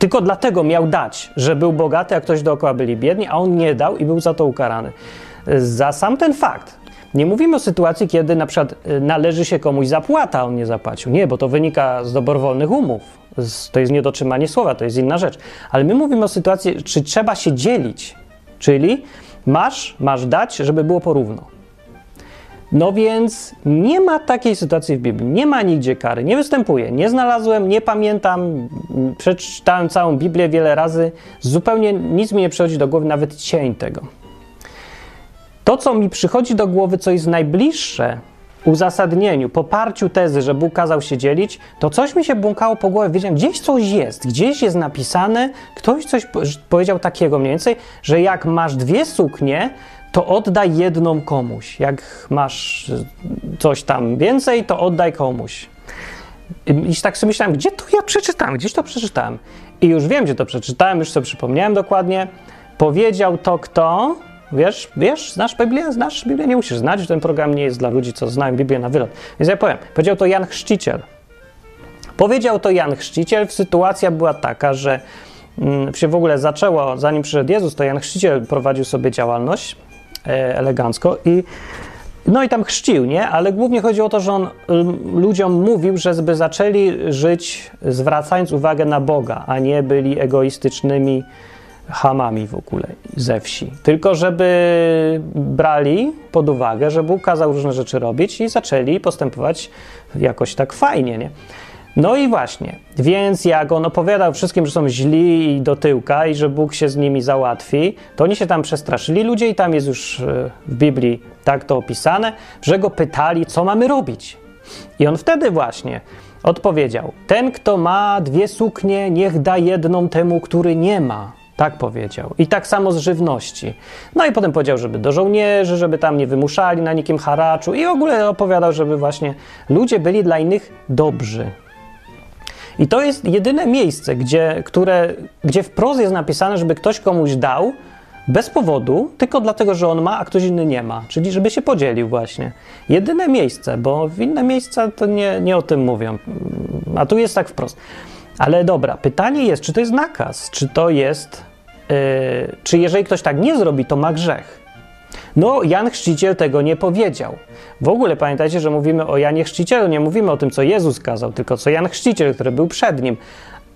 tylko dlatego miał dać, że był bogaty, a ktoś dookoła byli biedni, a on nie dał i był za to ukarany. Za sam ten fakt nie mówimy o sytuacji, kiedy na przykład y, należy się komuś zapłata, on nie zapłacił. Nie, bo to wynika z dobrowolnych umów. To jest niedotrzymanie słowa, to jest inna rzecz. Ale my mówimy o sytuacji, czy trzeba się dzielić. Czyli masz, masz dać, żeby było porówno. No więc nie ma takiej sytuacji w Biblii. Nie ma nigdzie kary. Nie występuje. Nie znalazłem, nie pamiętam. Przeczytałem całą Biblię wiele razy. Zupełnie nic mi nie przychodzi do głowy, nawet cień tego. To, co mi przychodzi do głowy, co jest najbliższe uzasadnieniu, poparciu tezy, że Bóg kazał się dzielić, to coś mi się błąkało po głowie. Wiedziałem, gdzieś coś jest, gdzieś jest napisane, ktoś coś powiedział takiego mniej więcej, że jak masz dwie suknie, to oddaj jedną komuś. Jak masz coś tam więcej, to oddaj komuś. I tak sobie myślałem, gdzie to ja przeczytałem, gdzieś to przeczytałem. I już wiem, gdzie to przeczytałem, już sobie przypomniałem dokładnie. Powiedział to kto? Wiesz, wiesz, znasz Biblię? Znasz Biblię? Nie musisz znać, ten program nie jest dla ludzi, co znają Biblię na wylot. Więc ja powiem, powiedział to Jan Chrzciciel. Powiedział to Jan Chrzciciel, sytuacja była taka, że mm, się w ogóle zaczęło, zanim przyszedł Jezus, to Jan Chrzciciel prowadził sobie działalność e, elegancko i no i tam chrzcił, nie? Ale głównie chodzi o to, że on ludziom mówił, żeby zaczęli żyć zwracając uwagę na Boga, a nie byli egoistycznymi hamami w ogóle ze wsi. Tylko żeby brali pod uwagę, że Bóg kazał różne rzeczy robić i zaczęli postępować jakoś tak fajnie, nie? No i właśnie, więc jak on opowiadał wszystkim, że są źli i do tyłka i że Bóg się z nimi załatwi, to oni się tam przestraszyli ludzie i tam jest już e, w Biblii tak to opisane, że go pytali, co mamy robić. I on wtedy właśnie odpowiedział: Ten, kto ma dwie suknie, niech da jedną temu, który nie ma. Tak powiedział. I tak samo z żywności. No i potem powiedział, żeby do żołnierzy, żeby tam nie wymuszali na nikim haraczu i w ogóle opowiadał, żeby właśnie ludzie byli dla innych dobrzy. I to jest jedyne miejsce, gdzie, które, gdzie wprost jest napisane, żeby ktoś komuś dał bez powodu, tylko dlatego, że on ma, a ktoś inny nie ma. Czyli żeby się podzielił właśnie. Jedyne miejsce, bo w inne miejsca to nie, nie o tym mówią. A tu jest tak wprost. Ale dobra, pytanie jest, czy to jest nakaz, czy to jest, yy, czy jeżeli ktoś tak nie zrobi, to ma grzech. No, Jan Chrzciciel tego nie powiedział. W ogóle pamiętajcie, że mówimy o Janie Chrzcicielu, nie mówimy o tym, co Jezus kazał, tylko co Jan Chrzciciel, który był przed nim.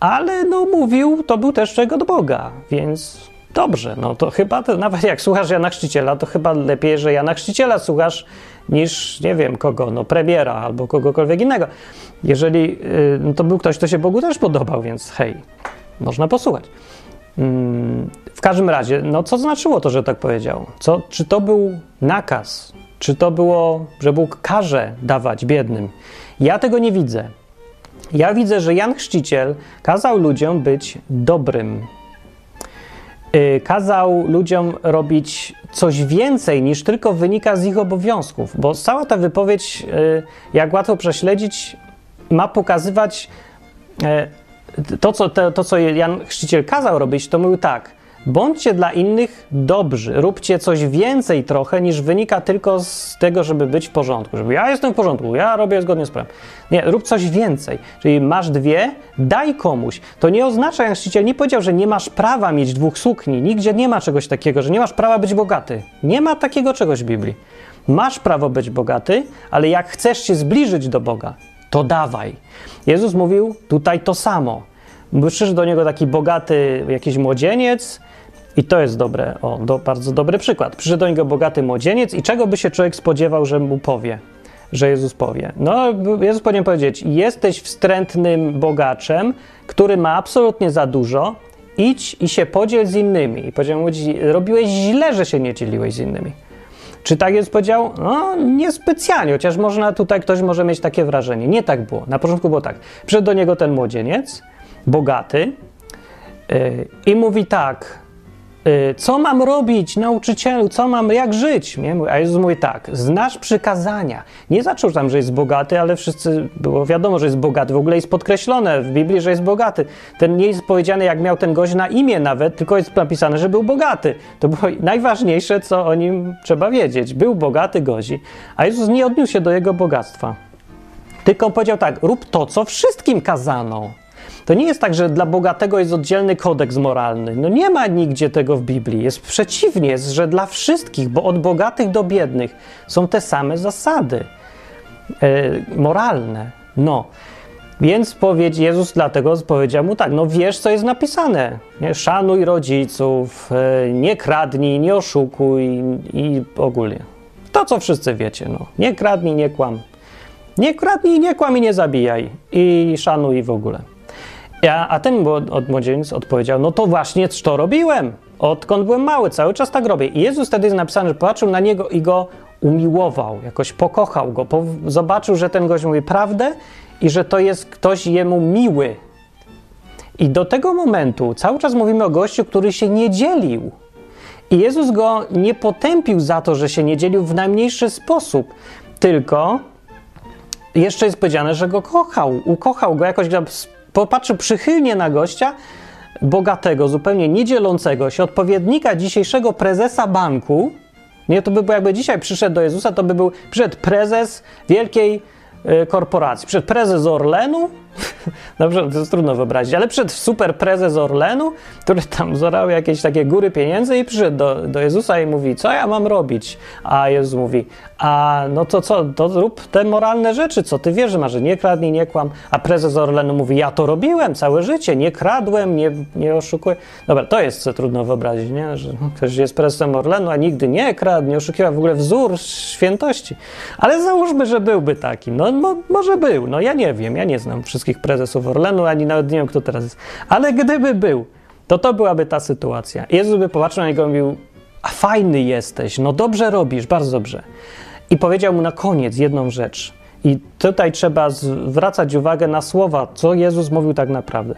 Ale no mówił, to był też czego od Boga, więc dobrze. No to chyba, to, nawet jak słuchasz Jana Chrzciciela, to chyba lepiej, że Jana Chrzciciela słuchasz niż, nie wiem, kogo, no premiera albo kogokolwiek innego. Jeżeli yy, no to był ktoś, kto się Bogu też podobał, więc hej, można posłuchać. Mm, w każdym razie, no co znaczyło to, że tak powiedział? Co, czy to był nakaz? Czy to było, że Bóg każe dawać biednym? Ja tego nie widzę. Ja widzę, że Jan Chrzciciel kazał ludziom być dobrym. Yy, kazał ludziom robić coś więcej niż tylko wynika z ich obowiązków, bo cała ta wypowiedź, yy, jak łatwo prześledzić, ma pokazywać yy, to, co, to, to, co Jan Chrzciciel kazał robić, to mówił tak. Bądźcie dla innych dobrzy, róbcie coś więcej trochę, niż wynika tylko z tego, żeby być w porządku. Żeby ja jestem w porządku, ja robię zgodnie z prawem. Nie, rób coś więcej. Czyli masz dwie, daj komuś. To nie oznacza, Jan Chrzciciel nie powiedział, że nie masz prawa mieć dwóch sukni. Nigdzie nie ma czegoś takiego, że nie masz prawa być bogaty. Nie ma takiego czegoś w Biblii. Masz prawo być bogaty, ale jak chcesz się zbliżyć do Boga, to dawaj. Jezus mówił tutaj to samo. Przyszedł do niego taki bogaty jakiś młodzieniec, i to jest dobre, o, do, bardzo dobry przykład. Przyszedł do niego bogaty młodzieniec, i czego by się człowiek spodziewał, że mu powie? Że Jezus powie. No, Jezus powinien powiedzieć: Jesteś wstrętnym bogaczem, który ma absolutnie za dużo, idź i się podziel z innymi. I powiedział mu: Robiłeś źle, że się nie dzieliłeś z innymi. Czy tak jest powiedział? No, niespecjalnie, chociaż można tutaj ktoś może mieć takie wrażenie. Nie tak było. Na początku było tak. Przyszedł do niego ten młodzieniec, bogaty, yy, i mówi tak: Co mam robić, nauczycielu? Co mam, jak żyć? Nie? A Jezus mówi tak: Znasz przykazania. Nie zaczął tam, że jest bogaty, ale wszyscy było wiadomo, że jest bogaty. W ogóle jest podkreślone w Biblii, że jest bogaty. Ten nie jest powiedziane, jak miał ten gość na imię nawet, tylko jest napisane, że był bogaty. To było najważniejsze, co o nim trzeba wiedzieć. Był bogaty gozi, a Jezus nie odniósł się do jego bogactwa. Tylko powiedział tak: rób to, co wszystkim kazano. To nie jest tak, że dla bogatego jest oddzielny kodeks moralny. No nie ma nigdzie tego w Biblii. Jest przeciwnie, jest, że dla wszystkich, bo od bogatych do biednych są te same zasady e, moralne. No. Więc powiedz, Jezus dlatego powiedział mu tak, no wiesz, co jest napisane. Nie? Szanuj rodziców, e, nie kradnij, nie oszukuj i ogólnie. To, co wszyscy wiecie, no. Nie kradnij, nie kłam. Nie kradnij, nie kłam i nie zabijaj. I szanuj w ogóle. Ja, a ten od młodzieniec odpowiedział, no to właśnie to robiłem. Odkąd byłem mały, cały czas tak robię. I Jezus wtedy jest napisany, że popatrzył na niego i go umiłował, jakoś pokochał go, po, zobaczył, że ten gość mówi prawdę i że to jest ktoś jemu miły. I do tego momentu cały czas mówimy o gościu, który się nie dzielił. I Jezus go nie potępił za to, że się nie dzielił w najmniejszy sposób, tylko jeszcze jest powiedziane, że go kochał, ukochał go jakoś, popatrzył przychylnie na gościa, bogatego, zupełnie niedzielącego się, odpowiednika dzisiejszego prezesa banku. Nie, to by było jakby dzisiaj przyszedł do Jezusa, to by był przyszedł prezes wielkiej y, korporacji, przyszedł prezes Orlenu, Dobrze, to jest trudno wyobrazić, ale przed super prezes Orlenu, który tam zorał jakieś takie góry pieniędzy i przyszedł do, do Jezusa i mówi, co ja mam robić? A Jezus mówi, a no to co, to rób te moralne rzeczy, co ty wiesz, masz, nie kradnij, nie kłam. A prezes Orlenu mówi, ja to robiłem całe życie, nie kradłem, nie, nie oszukuję. Dobra, to jest co trudno wyobrazić, nie? że ktoś jest prezesem Orlenu, a nigdy nie kradł, nie oszukiwał, w ogóle wzór świętości. Ale załóżmy, że byłby taki. No mo, może był, no ja nie wiem, ja nie znam wszystkich prezesów Orlenu, ani nawet nie wiem, kto teraz jest. Ale gdyby był, to to byłaby ta sytuacja. Jezus by popatrzył na niego i mówił, a fajny jesteś, no dobrze robisz, bardzo dobrze. I powiedział mu na koniec jedną rzecz. I tutaj trzeba zwracać uwagę na słowa, co Jezus mówił tak naprawdę.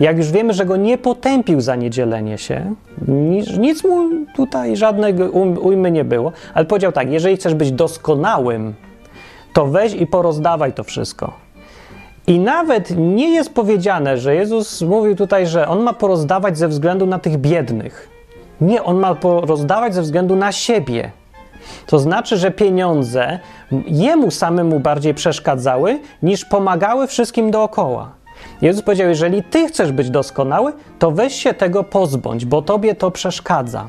Jak już wiemy, że go nie potępił za niedzielenie się, nic, mu tutaj żadnego um, ujmy nie było, ale powiedział tak: jeżeli chcesz być doskonałym, to weź i porozdawaj to wszystko. I nawet nie jest powiedziane, że Jezus mówił tutaj, że on ma porozdawać ze względu na tych biednych. Nie, on ma porozdawać ze względu na siebie. To znaczy, że pieniądze jemu samemu bardziej przeszkadzały, niż pomagały wszystkim dookoła. Jezus powiedział: Jeżeli ty chcesz być doskonały, to weź się tego pozbądź, bo tobie to przeszkadza.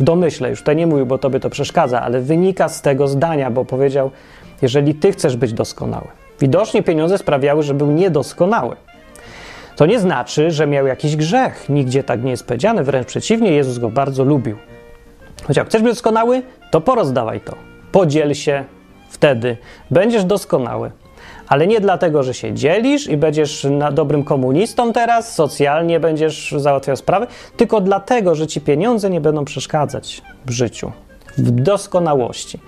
W domyśle już to nie mówił, bo tobie to przeszkadza, ale wynika z tego zdania, bo powiedział: Jeżeli ty chcesz być doskonały. Widocznie pieniądze sprawiały, że był niedoskonały. To nie znaczy, że miał jakiś grzech. Nigdzie tak nie jest powiedziane, wręcz przeciwnie, Jezus go bardzo lubił. Chociaż chcesz być doskonały, to porozdawaj to. Podziel się wtedy. Będziesz doskonały. Ale nie dlatego, że się dzielisz i będziesz dobrym komunistą teraz, socjalnie będziesz załatwiał sprawy, tylko dlatego, że ci pieniądze nie będą przeszkadzać w życiu, w doskonałości.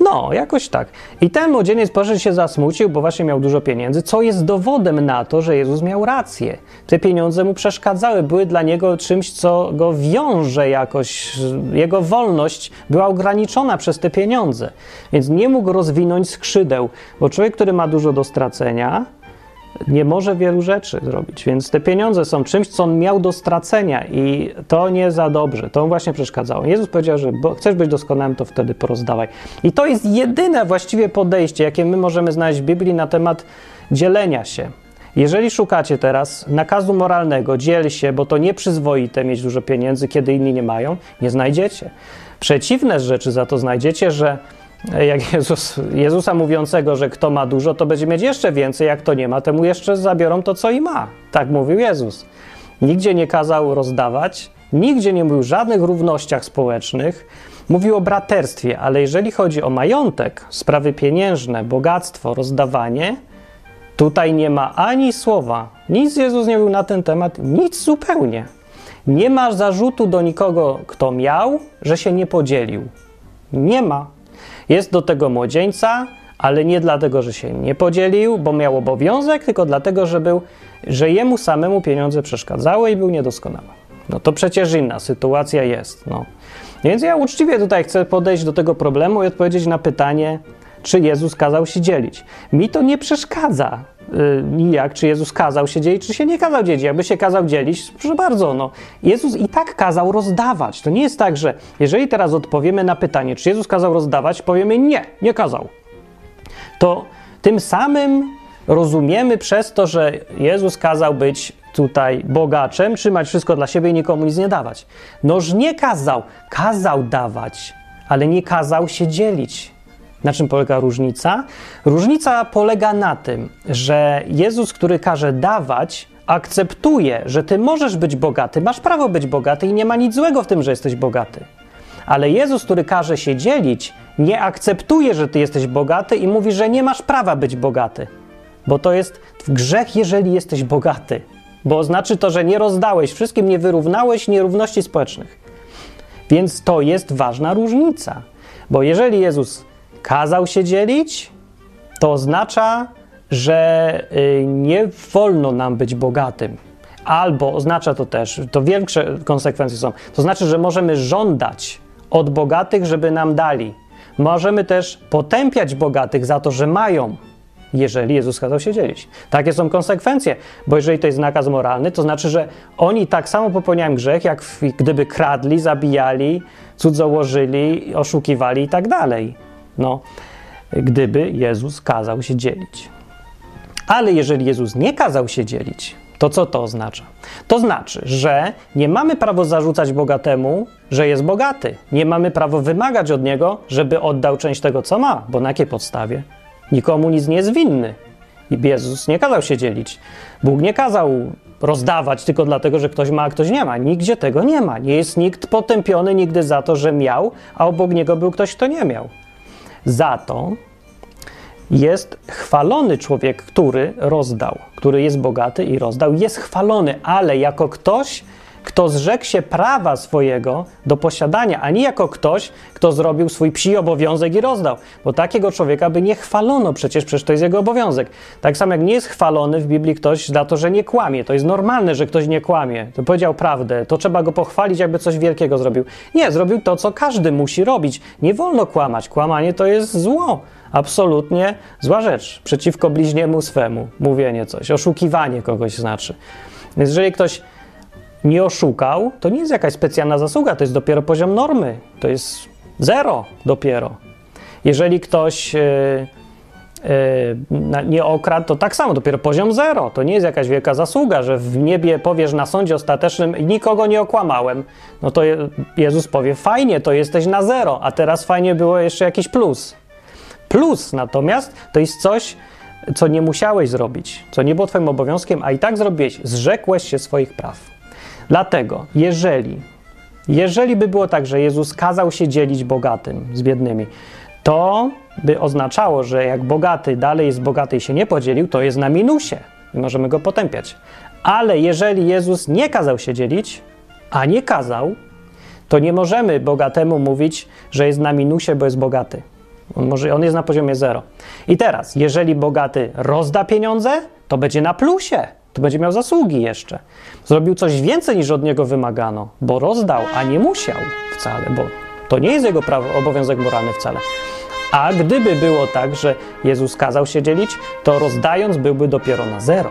No, jakoś tak. I ten młodzieniec poszedł się zasmucił, bo właśnie miał dużo pieniędzy, co jest dowodem na to, że Jezus miał rację. Te pieniądze mu przeszkadzały, były dla niego czymś, co go wiąże jakoś. Jego wolność była ograniczona przez te pieniądze, więc nie mógł rozwinąć skrzydeł, bo człowiek, który ma dużo do stracenia, nie może wielu rzeczy zrobić, więc te pieniądze są czymś, co on miał do stracenia i to nie za dobrze, to właśnie przeszkadzało. Jezus powiedział, że chcesz być doskonałym, to wtedy porozdawaj. I to jest jedyne właściwie podejście, jakie my możemy znaleźć w Biblii na temat dzielenia się. Jeżeli szukacie teraz nakazu moralnego, dziel się, bo to nieprzyzwoite mieć dużo pieniędzy, kiedy inni nie mają, nie znajdziecie. Przeciwne rzeczy za to znajdziecie, że jak Jezus, Jezusa mówiącego, że kto ma dużo, to będzie mieć jeszcze więcej, jak to nie ma, temu jeszcze zabiorą to, co i ma. Tak mówił Jezus. Nigdzie nie kazał rozdawać, nigdzie nie mówił o żadnych równościach społecznych, mówił o braterstwie, ale jeżeli chodzi o majątek, sprawy pieniężne, bogactwo, rozdawanie, tutaj nie ma ani słowa. Nic Jezus nie mówił na ten temat, nic zupełnie. Nie ma zarzutu do nikogo, kto miał, że się nie podzielił. Nie ma. Jest do tego młodzieńca, ale nie dlatego, że się nie podzielił, bo miał obowiązek, tylko dlatego, że, był, że jemu samemu pieniądze przeszkadzały i był niedoskonały. No to przecież inna sytuacja jest. No. Więc ja uczciwie tutaj chcę podejść do tego problemu i odpowiedzieć na pytanie, czy Jezus kazał się dzielić. Mi to nie przeszkadza yy, nijak, czy Jezus kazał się dzielić, czy się nie kazał dzielić. Jakby się kazał dzielić, proszę bardzo, no. Jezus i tak kazał rozdawać. To nie jest tak, że jeżeli teraz odpowiemy na pytanie, czy Jezus kazał rozdawać, powiemy nie, nie kazał. To tym samym rozumiemy przez to, że Jezus kazał być tutaj bogaczem, trzymać wszystko dla siebie i nikomu nic nie dawać. Noż nie kazał, kazał dawać, ale nie kazał się dzielić. Na czym polega różnica? Różnica polega na tym, że Jezus, który każe dawać, akceptuje, że ty możesz być bogaty, masz prawo być bogaty i nie ma nic złego w tym, że jesteś bogaty. Ale Jezus, który każe się dzielić, nie akceptuje, że ty jesteś bogaty i mówi, że nie masz prawa być bogaty. Bo to jest grzech, jeżeli jesteś bogaty. Bo znaczy to, że nie rozdałeś wszystkim, nie wyrównałeś nierówności społecznych. Więc to jest ważna różnica. Bo jeżeli Jezus kazał się dzielić, to oznacza, że y, nie wolno nam być bogatym. Albo oznacza to też, to większe konsekwencje są, to znaczy, że możemy żądać od bogatych, żeby nam dali. Możemy też potępiać bogatych za to, że mają, jeżeli Jezus kazał się dzielić. Takie są konsekwencje, bo jeżeli to jest nakaz moralny, to znaczy, że oni tak samo popełniają grzech, jak gdyby kradli, zabijali, cudzołożyli, oszukiwali i tak dalej. No, gdyby Jezus kazał się dzielić. Ale jeżeli Jezus nie kazał się dzielić, to co to oznacza? To znaczy, że nie mamy prawa zarzucać bogatemu, że jest bogaty. Nie mamy prawa wymagać od niego, żeby oddał część tego, co ma, bo na jakiej podstawie? Nikomu nic nie jest winny. I Jezus nie kazał się dzielić. Bóg nie kazał rozdawać tylko dlatego, że ktoś ma, a ktoś nie ma. Nigdzie tego nie ma. Nie jest nikt potępiony nigdy za to, że miał, a obok niego był ktoś, kto nie miał. Za to jest chwalony człowiek, który rozdał, który jest bogaty i rozdał, jest chwalony, ale jako ktoś, kto zrzekł się prawa swojego do posiadania, a nie jako ktoś, kto zrobił swój psi obowiązek i rozdał. Bo takiego człowieka by nie chwalono przecież, przecież to jest jego obowiązek. Tak samo jak nie jest chwalony w Biblii ktoś za to, że nie kłamie. To jest normalne, że ktoś nie kłamie. To powiedział prawdę. To trzeba go pochwalić, jakby coś wielkiego zrobił. Nie, zrobił to, co każdy musi robić. Nie wolno kłamać. Kłamanie to jest zło. Absolutnie zła rzecz. Przeciwko bliźniemu swemu. Mówienie coś. Oszukiwanie kogoś znaczy. Więc jeżeli ktoś nie oszukał, to nie jest jakaś specjalna zasługa, to jest dopiero poziom normy. To jest zero dopiero. Jeżeli ktoś yy, yy, nie okradł, to tak samo, dopiero poziom zero. To nie jest jakaś wielka zasługa, że w niebie powiesz na sądzie ostatecznym nikogo nie okłamałem. No to Jezus powie, fajnie, to jesteś na zero, a teraz fajnie było jeszcze jakiś plus. Plus natomiast to jest coś, co nie musiałeś zrobić, co nie było twoim obowiązkiem, a i tak zrobiłeś. Zrzekłeś się swoich praw. Dlatego, jeżeli, jeżeli by było tak, że Jezus kazał się dzielić bogatym z biednymi, to by oznaczało, że jak bogaty dalej jest bogaty i się nie podzielił, to jest na minusie i możemy go potępiać. Ale jeżeli Jezus nie kazał się dzielić, a nie kazał, to nie możemy bogatemu mówić, że jest na minusie, bo jest bogaty. On, może, on jest na poziomie zero. I teraz, jeżeli bogaty rozda pieniądze, to będzie na plusie to będzie miał zasługi jeszcze. Zrobił coś więcej niż od niego wymagano, bo rozdał, a nie musiał wcale, bo to nie jest jego prawo, obowiązek moralny wcale. A gdyby było tak, że Jezus kazał się dzielić, to rozdając byłby dopiero na zero.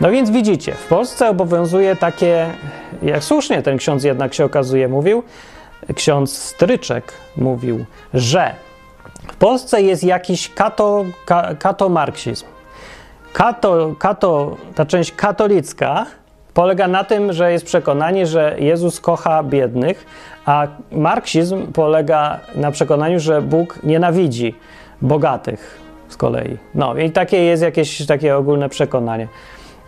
No więc widzicie, w Polsce obowiązuje takie, jak słusznie ten ksiądz jednak się okazuje mówił, ksiądz Stryczek mówił, że w Polsce jest jakiś kato, ka, katomarksizm. Kato, kato, ta część katolicka polega na tym, że jest przekonanie, że Jezus kocha biednych, a marksizm polega na przekonaniu, że Bóg nienawidzi bogatych z kolei. No i takie jest jakieś takie ogólne przekonanie.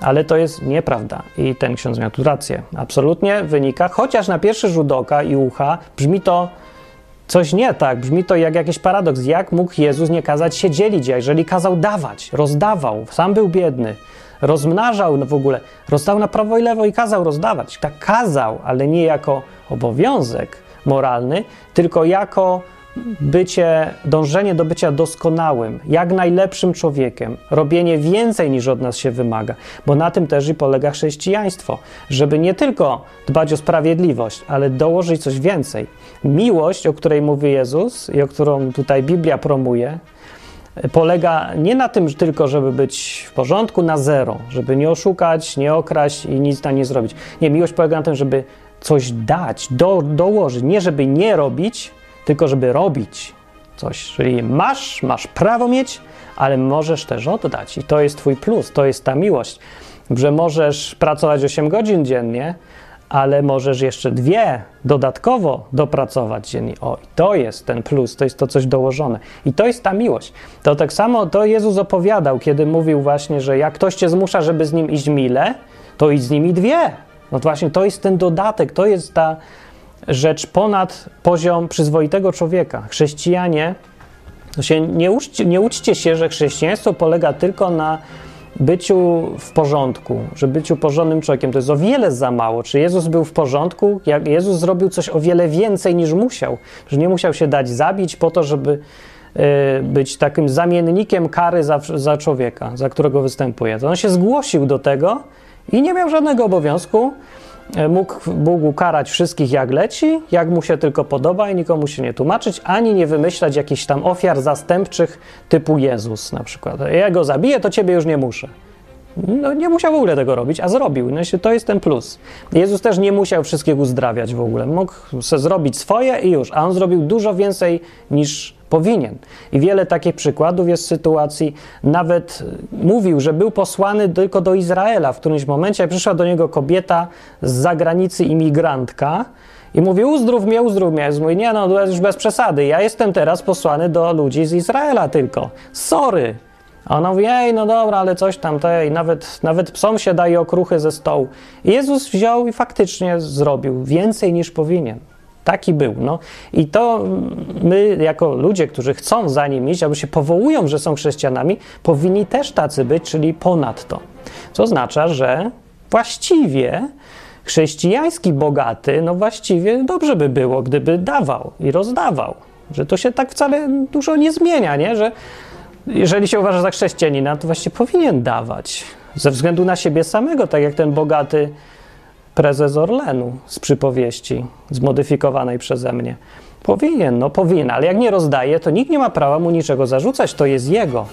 Ale to jest nieprawda i ten ksiądz miał tu rację. Absolutnie wynika, chociaż na pierwszy rzut oka i ucha brzmi to Coś nie tak, brzmi to jak jakiś paradoks. Jak mógł Jezus nie kazać się dzielić, a jeżeli kazał dawać, rozdawał, sam był biedny, rozmnażał w ogóle, rozdał na prawo i lewo i kazał rozdawać. Tak kazał, ale nie jako obowiązek moralny, tylko jako bycie, dążenie do bycia doskonałym, jak najlepszym człowiekiem, robienie więcej niż od nas się wymaga, bo na tym też i polega chrześcijaństwo, żeby nie tylko dbać o sprawiedliwość, ale dołożyć coś więcej. Miłość, o której mówi Jezus i o którą tutaj Biblia promuje, polega nie na tym tylko, żeby być w porządku na zero, żeby nie oszukać, nie okraść i nic tam nie zrobić. Nie, miłość polega na tym, żeby coś dać, do, dołożyć, nie żeby nie robić, tylko żeby robić coś. Czyli masz, masz prawo mieć, ale możesz też oddać. I to jest Twój plus, to jest ta miłość, że możesz pracować 8 godzin dziennie, ale możesz jeszcze dwie dodatkowo dopracować dziennie. O, i to jest ten plus, to jest to coś dołożone. I to jest ta miłość. To tak samo to Jezus opowiadał, kiedy mówił właśnie, że jak ktoś cię zmusza, żeby z nim iść mile, to idź z nimi dwie. No to właśnie to jest ten dodatek, to jest ta rzecz ponad poziom przyzwoitego człowieka. Chrześcijanie, się nie, uczcie, nie uczcie się, że chrześcijaństwo polega tylko na byciu w porządku, że byciu porządnym człowiekiem to jest o wiele za mało. Czy Jezus był w porządku? Jak Jezus zrobił coś o wiele więcej niż musiał, że nie musiał się dać zabić po to, żeby y, być takim zamiennikiem kary za, za człowieka, za którego występuje. To on się zgłosił do tego i nie miał żadnego obowiązku. Mógł Bóg ukarać wszystkich jak leci, jak mu się tylko podoba i nikomu się nie tłumaczyć, ani nie wymyślać jakichś tam ofiar zastępczych typu Jezus na przykład. Ja go zabiję, to ciebie już nie muszę. No, nie musiał w ogóle tego robić, a zrobił. No, to jest ten plus. Jezus też nie musiał wszystkich uzdrawiać w ogóle. Mógł zrobić swoje i już, a on zrobił dużo więcej niż powinien. I wiele takich przykładów jest sytuacji. Nawet mówił, że był posłany tylko do Izraela. W którymś momencie przyszła do niego kobieta z zagranicy, imigrantka. I mówi, uzdrów mnie, uzdrów mnie. Mówi, nie no, już bez przesady. Ja jestem teraz posłany do ludzi z Izraela tylko. Sorry, a ona mówi, ej, no dobra, ale coś tam, tej, nawet, nawet psom się daje okruchy ze stołu. I Jezus wziął i faktycznie zrobił więcej niż powinien. Taki był. No. I to my, jako ludzie, którzy chcą za nim iść, albo się powołują, że są chrześcijanami, powinni też tacy być, czyli ponadto. Co oznacza, że właściwie chrześcijański bogaty, no właściwie dobrze by było, gdyby dawał i rozdawał. Że to się tak wcale dużo nie zmienia, nie? Że jeżeli się uważa za chrześcijanina, to właściwie powinien dawać. Ze względu na siebie samego, tak jak ten bogaty prezes Orlenu z przypowieści, zmodyfikowanej przeze mnie. Powinien, no powinien, ale jak nie rozdaje, to nikt nie ma prawa mu niczego zarzucać, to jest jego.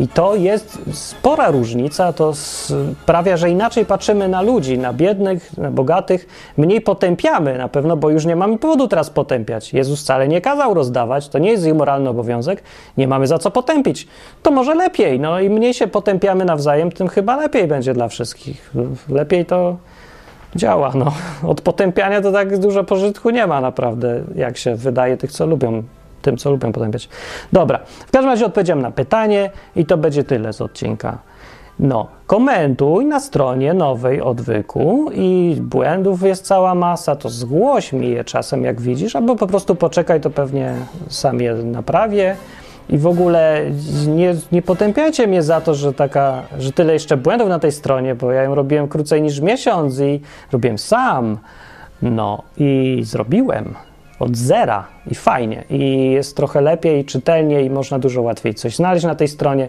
I to jest spora różnica, to sprawia, że inaczej patrzymy na ludzi, na biednych, na bogatych, mniej potępiamy na pewno, bo już nie mamy powodu teraz potępiać. Jezus wcale nie kazał rozdawać, to nie jest jej moralny obowiązek, nie mamy za co potępić. To może lepiej, no i mniej się potępiamy nawzajem, tym chyba lepiej będzie dla wszystkich. Lepiej to działa, no. Od potępiania to tak dużo pożytku nie ma naprawdę, jak się wydaje tych, co lubią tym, co lubię potępiać. Dobra, w każdym razie odpowiedziałem na pytanie i to będzie tyle z odcinka. No, komentuj na stronie nowej odwyku i błędów jest cała masa, to zgłoś mi je czasem, jak widzisz, albo po prostu poczekaj, to pewnie sam je naprawię. I w ogóle nie, nie potępiajcie mnie za to, że, taka, że tyle jeszcze błędów na tej stronie, bo ja ją robiłem krócej niż miesiąc i robiłem sam. No i zrobiłem od zera i fajnie. I jest trochę lepiej, czytelniej i można dużo łatwiej coś znaleźć na tej stronie.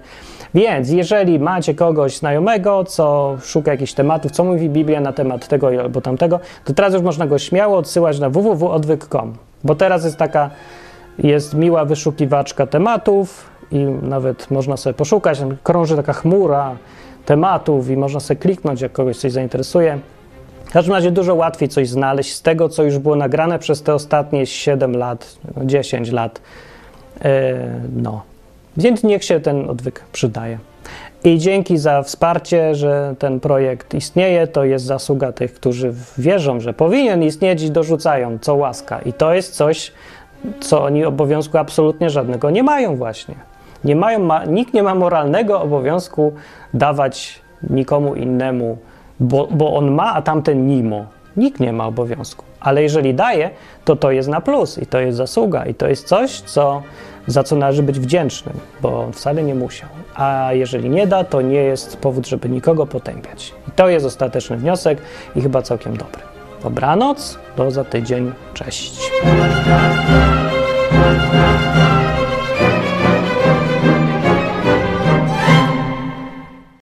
Więc jeżeli macie kogoś znajomego, co szuka jakichś tematów, co mówi Biblia na temat tego albo tamtego, to teraz już można go śmiało odsyłać na www.odwyk.com, bo teraz jest taka, jest miła wyszukiwaczka tematów i nawet można sobie poszukać, krąży taka chmura tematów i można sobie kliknąć, jak kogoś coś zainteresuje. W każdym razie dużo łatwiej coś znaleźć z tego, co już było nagrane przez te ostatnie 7 lat, 10 lat. E, no. Więc niech się ten odwyk przydaje. I dzięki za wsparcie, że ten projekt istnieje. To jest zasługa tych, którzy wierzą, że powinien istnieć i dorzucają, co łaska. I to jest coś, co oni obowiązku absolutnie żadnego nie mają, właśnie. Nie mają, ma, nikt nie ma moralnego obowiązku dawać nikomu innemu bo, bo on ma, a tamten mimo. Nikt nie ma obowiązku. Ale jeżeli daje, to to jest na plus i to jest zasługa i to jest coś, co, za co należy być wdzięcznym, bo on wcale nie musiał. A jeżeli nie da, to nie jest powód, żeby nikogo potępiać. I to jest ostateczny wniosek i chyba całkiem dobry. Dobranoc, do za tydzień. Cześć.